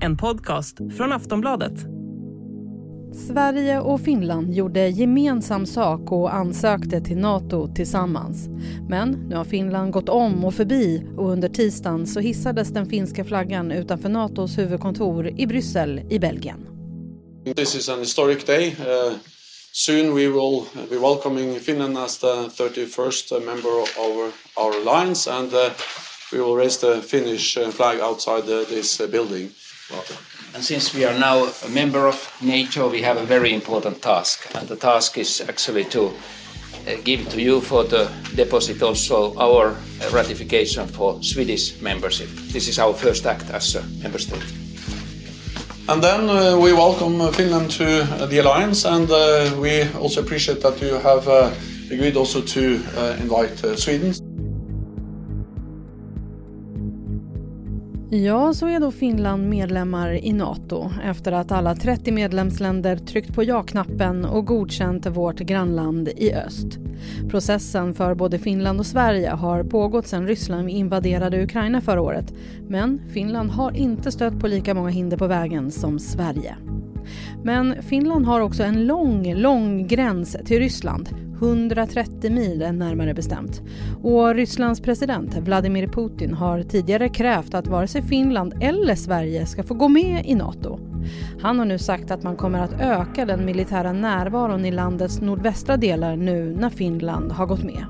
En podcast från Aftonbladet. Sverige och Finland gjorde gemensam sak och ansökte till Nato tillsammans. Men nu har Finland gått om och förbi och under tisdagen så hissades den finska flaggan utanför Natos huvudkontor i Bryssel i Belgien. This is an historic day. Uh, soon we will be welcoming Finland as the 31st member of our, our alliance and uh, we will raise the Finnish uh, flag outside the, this uh, building. And since we are now a member of NATO, we have a very important task. And the task is actually to uh, give to you for the deposit also our uh, ratification for Swedish membership. This is our first act as a member state. And then uh, we welcome Finland to the alliance and uh, we also appreciate that you have uh, agreed also to invite Sweden. Ja, så är då Finland medlemmar i Nato efter att alla 30 medlemsländer tryckt på ja-knappen och godkänt vårt grannland i öst. Processen för både Finland och Sverige har pågått sedan Ryssland invaderade Ukraina förra året. Men Finland har inte stött på lika många hinder på vägen som Sverige. Men Finland har också en lång, lång gräns till Ryssland 130 mil närmare bestämt. Och Rysslands president Vladimir Putin har tidigare krävt att vare sig Finland eller Sverige ska få gå med i Nato. Han har nu sagt att man kommer att öka den militära närvaron i landets nordvästra delar nu när Finland har gått med.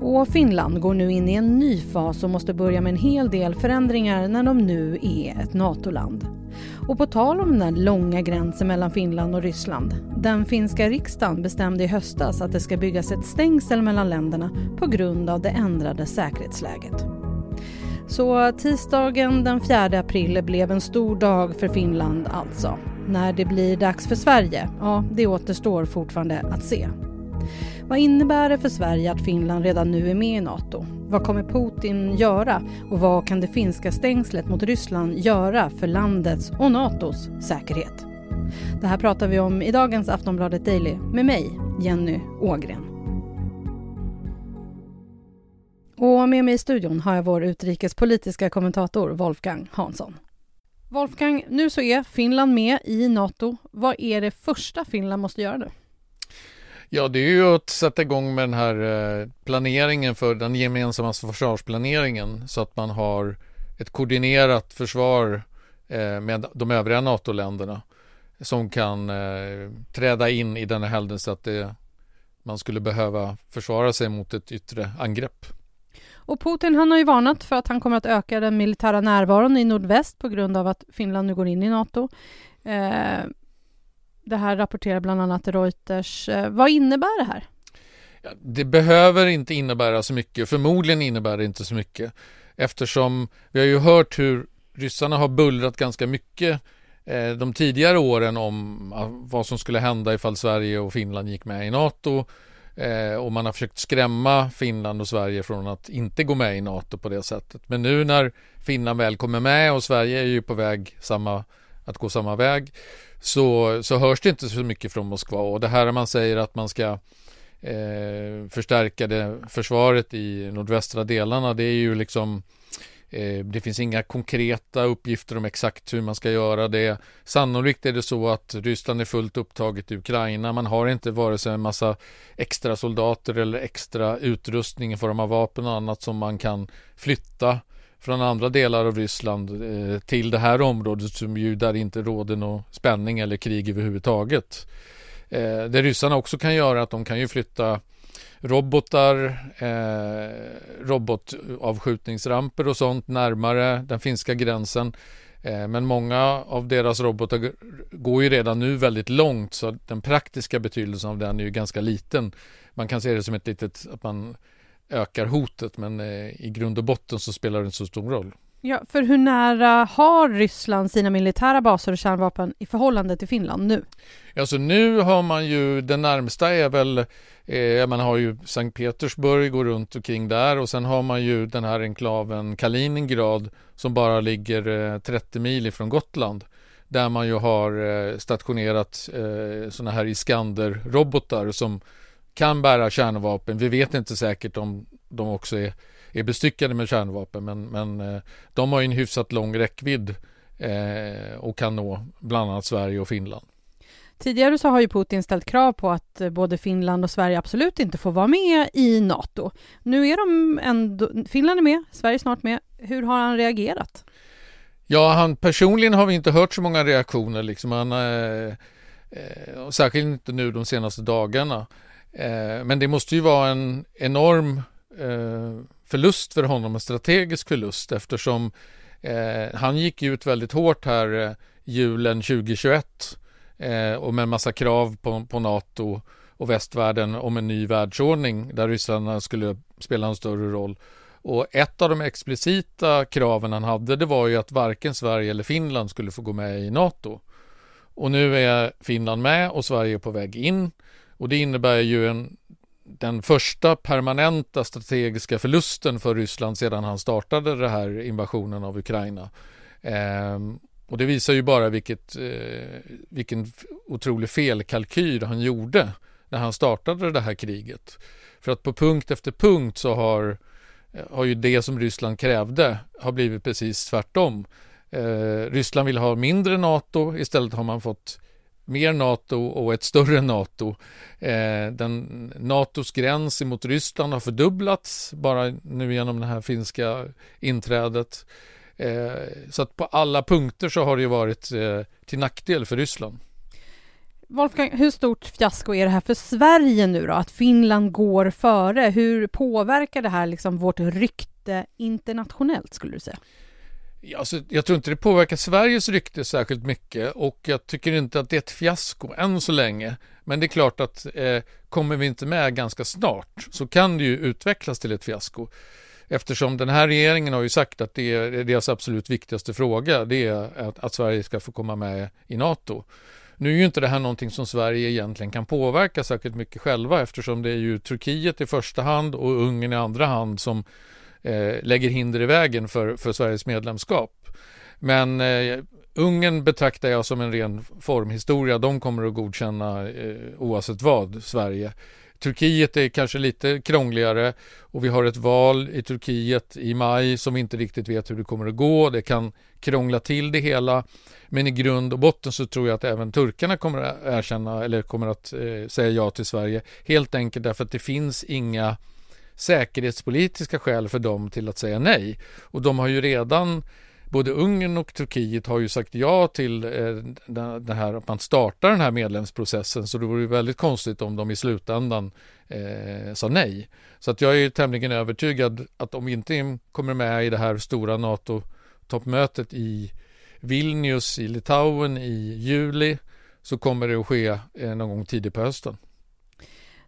Och Finland går nu in i en ny fas och måste börja med en hel del förändringar när de nu är ett NATO-land. Och på tal om den där långa gränsen mellan Finland och Ryssland. Den finska riksdagen bestämde i höstas att det ska byggas ett stängsel mellan länderna på grund av det ändrade säkerhetsläget. Så tisdagen den 4 april blev en stor dag för Finland alltså. När det blir dags för Sverige, ja det återstår fortfarande att se. Vad innebär det för Sverige att Finland redan nu är med i Nato? Vad kommer Putin göra och vad kan det finska stängslet mot Ryssland göra för landets och Natos säkerhet? Det här pratar vi om i dagens Aftonbladet Daily med mig, Jenny Ågren. Och med mig i studion har jag vår utrikespolitiska kommentator Wolfgang Hansson. Wolfgang, nu så är Finland med i Nato. Vad är det första Finland måste göra nu? Ja, det är ju att sätta igång med den här eh, planeringen för den gemensamma försvarsplaneringen så att man har ett koordinerat försvar eh, med de övriga NATO-länderna som kan eh, träda in i denna händelse att det, man skulle behöva försvara sig mot ett yttre angrepp. Och Putin han har ju varnat för att han kommer att öka den militära närvaron i nordväst på grund av att Finland nu går in i Nato. Det här rapporterar bland annat Reuters. Eh, vad innebär det här? Det behöver inte innebära så mycket. Förmodligen innebär det inte så mycket eftersom vi har ju hört hur ryssarna har bullrat ganska mycket eh, de tidigare åren om ah, vad som skulle hända ifall Sverige och Finland gick med i NATO eh, och man har försökt skrämma Finland och Sverige från att inte gå med i NATO på det sättet. Men nu när Finland väl kommer med och Sverige är ju på väg samma, att gå samma väg så, så hörs det inte så mycket från Moskva och det här man säger att man ska eh, förstärka det försvaret i nordvästra delarna det är ju liksom eh, det finns inga konkreta uppgifter om exakt hur man ska göra det. Sannolikt är det så att Ryssland är fullt upptaget i Ukraina. Man har inte vare sig en massa extra soldater eller extra utrustning i form av vapen och annat som man kan flytta från andra delar av Ryssland eh, till det här området som ju där inte råder någon spänning eller krig överhuvudtaget. Eh, det ryssarna också kan göra är att de kan ju flytta robotar, eh, robotavskjutningsramper och sånt närmare den finska gränsen. Eh, men många av deras robotar går ju redan nu väldigt långt så den praktiska betydelsen av den är ju ganska liten. Man kan se det som ett litet, att man ökar hotet men eh, i grund och botten så spelar det inte så stor roll. Ja, för hur nära har Ryssland sina militära baser och kärnvapen i förhållande till Finland nu? Alltså nu har man ju, det närmsta är väl, eh, man har ju Sankt Petersburg och runt omkring där och sen har man ju den här enklaven Kaliningrad som bara ligger eh, 30 mil ifrån Gotland där man ju har eh, stationerat eh, sådana här Iskander-robotar som kan bära kärnvapen. Vi vet inte säkert om de också är, är bestyckade med kärnvapen men, men eh, de har en hyfsat lång räckvidd eh, och kan nå bland annat Sverige och Finland. Tidigare så har ju Putin ställt krav på att både Finland och Sverige absolut inte får vara med i Nato. Nu är de ändå, Finland är med, Sverige är snart med. Hur har han reagerat? Ja, han personligen har vi inte hört så många reaktioner liksom. Han, eh, eh, särskilt inte nu de senaste dagarna. Eh, men det måste ju vara en enorm eh, förlust för honom, en strategisk förlust eftersom eh, han gick ut väldigt hårt här julen 2021 och med en massa krav på, på NATO och västvärlden om en ny världsordning där ryssarna skulle spela en större roll. Och ett av de explicita kraven han hade det var ju att varken Sverige eller Finland skulle få gå med i NATO. Och nu är Finland med och Sverige är på väg in. Och det innebär ju en, den första permanenta strategiska förlusten för Ryssland sedan han startade den här invasionen av Ukraina. Ehm, och det visar ju bara vilket, eh, vilken otrolig felkalkyl han gjorde när han startade det här kriget. För att på punkt efter punkt så har, eh, har ju det som Ryssland krävde har blivit precis tvärtom. Eh, Ryssland vill ha mindre NATO, istället har man fått mer NATO och ett större NATO. Eh, den, NATOs gräns mot Ryssland har fördubblats bara nu genom det här finska inträdet. Eh, så att på alla punkter så har det ju varit eh, till nackdel för Ryssland. Wolfgang, hur stort fiasko är det här för Sverige nu då? Att Finland går före. Hur påverkar det här liksom vårt rykte internationellt skulle du säga? Alltså, jag tror inte det påverkar Sveriges rykte särskilt mycket och jag tycker inte att det är ett fiasko än så länge. Men det är klart att eh, kommer vi inte med ganska snart så kan det ju utvecklas till ett fiasko. Eftersom den här regeringen har ju sagt att det är deras absolut viktigaste fråga, det är att, att Sverige ska få komma med i NATO. Nu är ju inte det här någonting som Sverige egentligen kan påverka särskilt mycket själva eftersom det är ju Turkiet i första hand och Ungern i andra hand som eh, lägger hinder i vägen för, för Sveriges medlemskap. Men eh, Ungern betraktar jag som en ren formhistoria. De kommer att godkänna eh, oavsett vad, Sverige. Turkiet är kanske lite krångligare och vi har ett val i Turkiet i maj som vi inte riktigt vet hur det kommer att gå. Det kan krångla till det hela. Men i grund och botten så tror jag att även turkarna kommer att erkänna eller kommer att eh, säga ja till Sverige. Helt enkelt därför att det finns inga säkerhetspolitiska skäl för dem till att säga nej. Och de har ju redan både Ungern och Turkiet har ju sagt ja till eh, det här att man startar den här medlemsprocessen så det vore ju väldigt konstigt om de i slutändan eh, sa nej. Så att jag är tämligen övertygad att om vi inte kommer med i det här stora NATO-toppmötet i Vilnius i Litauen i juli så kommer det att ske eh, någon gång tidigt på hösten.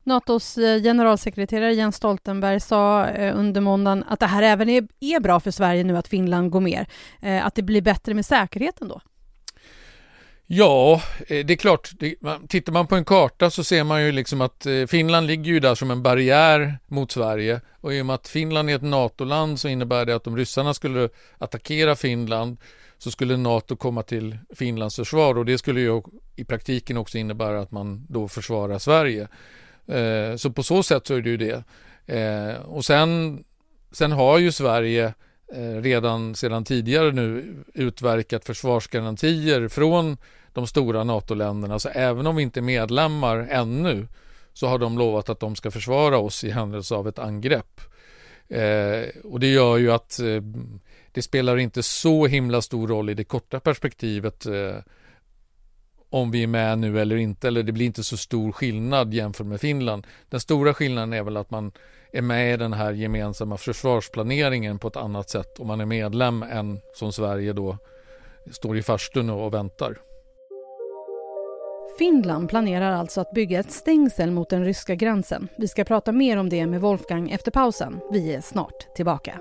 Natos eh, generalsekreterare Jens Stoltenberg sa eh, under måndagen att det här även är, är bra för Sverige nu att Finland går med. Eh, att det blir bättre med säkerheten då? Ja, det är klart. Tittar man på en karta så ser man ju liksom att Finland ligger ju där som en barriär mot Sverige och i och med att Finland är ett NATO-land så innebär det att om ryssarna skulle attackera Finland så skulle NATO komma till Finlands försvar och det skulle ju i praktiken också innebära att man då försvarar Sverige. Eh, så på så sätt så är det ju det. Eh, och sen, sen har ju Sverige eh, redan sedan tidigare nu utverkat försvarsgarantier från de stora NATO-länderna. Så även om vi inte är medlemmar ännu så har de lovat att de ska försvara oss i händelse av ett angrepp. Eh, och det gör ju att eh, det spelar inte så himla stor roll i det korta perspektivet eh, om vi är med nu eller inte, eller det blir inte så stor skillnad jämfört med Finland. Den stora skillnaden är väl att man är med i den här gemensamma försvarsplaneringen på ett annat sätt om man är medlem än som Sverige då står i farstun och väntar. Finland planerar alltså att bygga ett stängsel mot den ryska gränsen. Vi ska prata mer om det med Wolfgang efter pausen. Vi är snart tillbaka.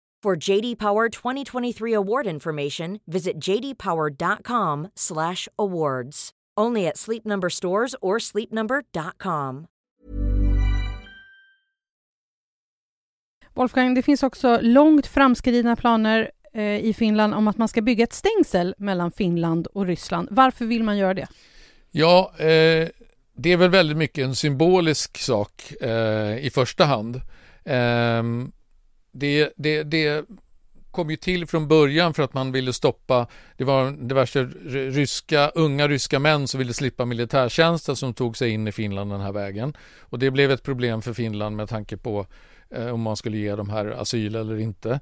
For JD Power 2023 award information, visit jdpower.com/awards. Only at Sleep Number stores or sleepnumber.com. Wolfgang, det finns också långt framskridna planer eh, i Finland om att man ska bygga ett stängsel mellan Finland och Ryssland. Varför vill man göra det? Ja, eh, det är väl väldigt mycket en symbolisk sak eh, i första hand. Ehm, det, det, det kom ju till från början för att man ville stoppa, det var diverse ryska, unga ryska män som ville slippa militärtjänsten som tog sig in i Finland den här vägen. Och det blev ett problem för Finland med tanke på eh, om man skulle ge de här asyl eller inte.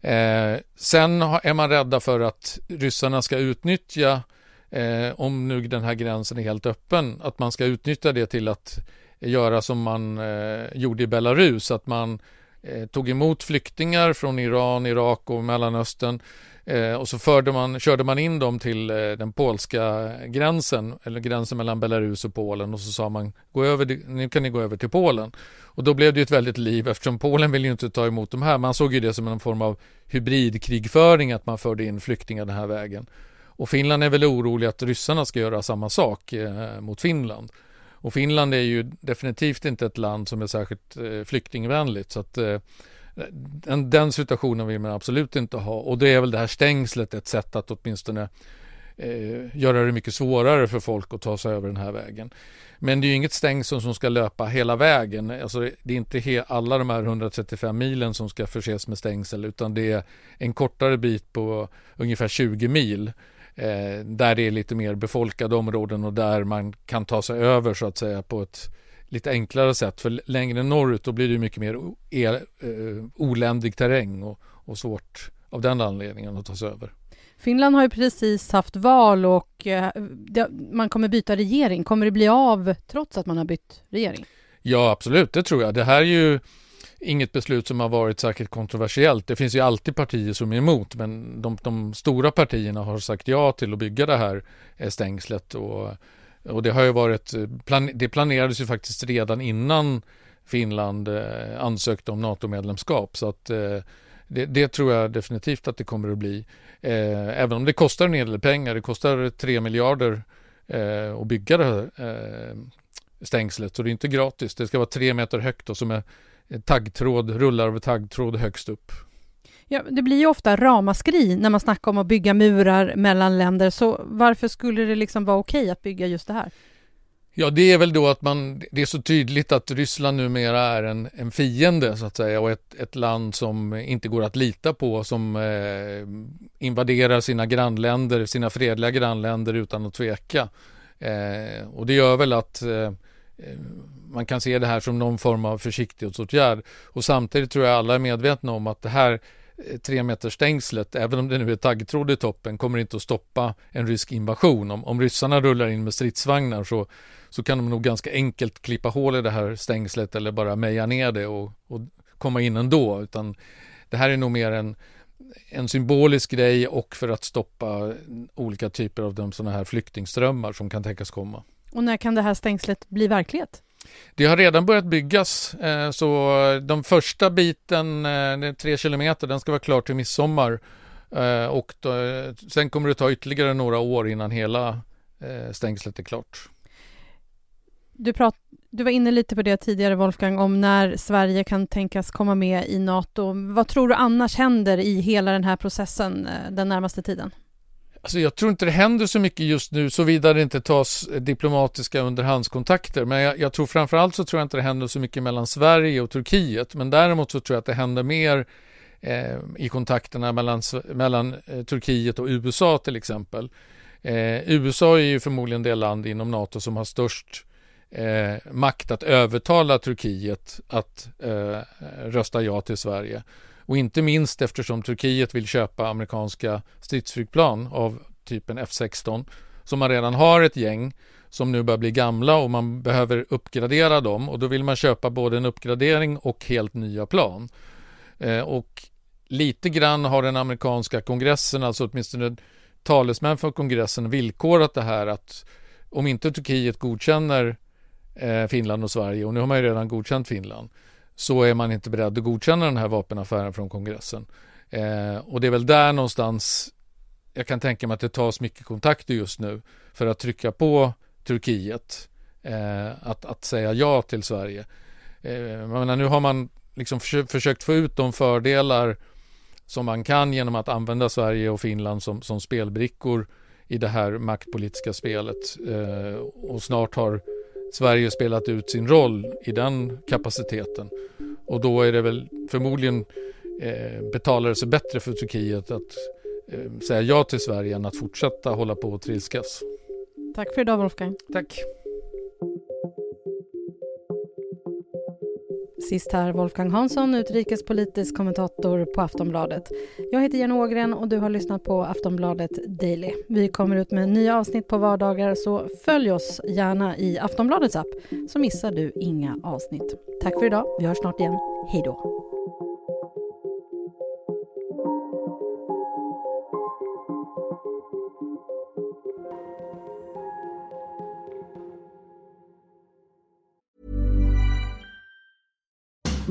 Eh, sen är man rädda för att ryssarna ska utnyttja, eh, om nu den här gränsen är helt öppen, att man ska utnyttja det till att göra som man eh, gjorde i Belarus, att man eh, tog emot flyktingar från Iran, Irak och Mellanöstern eh, och så förde man, körde man in dem till eh, den polska gränsen, eller gränsen mellan Belarus och Polen och så sa man gå över, nu kan ni gå över till Polen. Och då blev det ett väldigt liv eftersom Polen ville ju inte ta emot de här. Man såg ju det som en form av hybridkrigföring att man förde in flyktingar den här vägen. Och Finland är väl orolig att ryssarna ska göra samma sak eh, mot Finland. Och Finland är ju definitivt inte ett land som är särskilt eh, flyktingvänligt. Så att, eh, den, den, situationen vill man absolut inte ha. Och det är väl det här stängslet ett sätt att åtminstone eh, göra det mycket svårare för folk att ta sig över den här vägen. Men det är ju inget stängsel som ska löpa hela vägen. Alltså det är inte alla de här 135 milen som ska förses med stängsel utan det är en kortare bit på ungefär 20 mil eh, där det är lite mer befolkade områden och där man kan ta sig över så att säga på ett lite enklare sätt. För längre norrut då blir det mycket mer el, eh, oländig terräng och, och svårt av den anledningen att ta sig över. Finland har ju precis haft val och eh, man kommer byta regering. Kommer det bli av trots att man har bytt regering? Ja, absolut, det tror jag. Det här är ju inget beslut som har varit särskilt kontroversiellt. Det finns ju alltid partier som är emot, men de, de stora partierna har sagt ja till att bygga det här stängslet och, och det har ju varit, plan, det planerades ju faktiskt redan innan Finland eh, ansökte om NATO-medlemskap så att eh, det, det, tror jag definitivt att det kommer att bli. Eh, även om det kostar en hel del pengar, det kostar 3 miljarder eh, att bygga det här stängslet, så det är inte gratis. Det ska vara tre meter högt och som är taggtråd, rullar över taggtråd högst upp. Ja, det blir ju ofta ramaskri när man snackar om att bygga murar mellan länder, så varför skulle det liksom vara okej att bygga just det här? Ja, det är väl då att man, det är så tydligt att Ryssland numera är en, en fiende så att säga och ett, ett land som inte går att lita på som eh, invaderar sina grannländer, sina fredliga grannländer utan att tveka. Eh, och det gör väl att Eh, man kan se det här som någon form av försiktighetsåtgärd. Och samtidigt tror jag alla är medvetna om att det här eh, tre meter stängslet, även om det nu är taggtråd i toppen, kommer inte att stoppa en rysk invasion. Om, om ryssarna rullar in med stridsvagnar så, så kan de nog ganska enkelt klippa hål i det här stängslet eller bara meja ner det och, och komma in ändå. Utan det här är nog mer en, en symbolisk grej och för att stoppa mm, olika typer av de sådana här flyktingströmmar som kan tänkas komma. Och när kan det här stängslet bli verklighet? Det har redan börjat byggas, eh, så den första biten, eh, tre kilometer, den ska vara klar till midsommar. Eh, och då, sen kommer det ta ytterligare några år innan hela stängslet är klart. Du, prat, du var inne lite på det tidigare, Wolfgang, om när Sverige kan tänkas komma med i Nato. Vad tror du annars händer i hela den här processen den närmaste tiden? Alltså jag tror inte det händer så mycket just nu såvida det inte tas diplomatiska underhandskontakter. Men jag, jag tror framförallt så tror jag inte det händer så mycket mellan Sverige och Turkiet. Men däremot så tror jag att det händer mer eh, i kontakterna mellan, mellan eh, Turkiet och USA till exempel. Eh, USA är ju förmodligen det land inom NATO som har störst eh, makt att övertala Turkiet att eh, rösta ja till Sverige. Och inte minst eftersom Turkiet vill köpa amerikanska stridsflygplan av typen F16 som man redan har ett gäng som nu börjar bli gamla och man behöver uppgradera dem och då vill man köpa både en uppgradering och helt nya plan. Eh, och lite grann har den amerikanska kongressen, alltså åtminstone talesmän för kongressen, villkorat det här att om inte Turkiet godkänner eh, Finland och Sverige, och nu har man ju redan godkänt Finland, så är man inte beredd att godkänna den här vapenaffären från kongressen. Eh, och det är väl där någonstans jag kan tänka mig att det tas mycket kontakter just nu för att trycka på Turkiet eh, att, att säga ja till Sverige. Eh, menar, nu har man liksom försökt, försökt få ut de fördelar som man kan genom att använda Sverige och Finland som, som spelbrickor i det här maktpolitiska spelet. Eh, och snart har Sverige spelat ut sin roll i den kapaciteten. Och då är det väl förmodligen eh, betalar det sig bättre för Turkiet att eh, säga ja till Sverige än att fortsätta hålla på och trilskas. Tack för idag Wolfgang. Tack. Sist här Wolfgang Hansson, utrikespolitisk kommentator på Aftonbladet. Jag heter Jenny Ågren och du har lyssnat på Aftonbladet Daily. Vi kommer ut med nya avsnitt på vardagar så följ oss gärna i Aftonbladets app så missar du inga avsnitt. Tack för idag. Vi hörs snart igen. Hej då.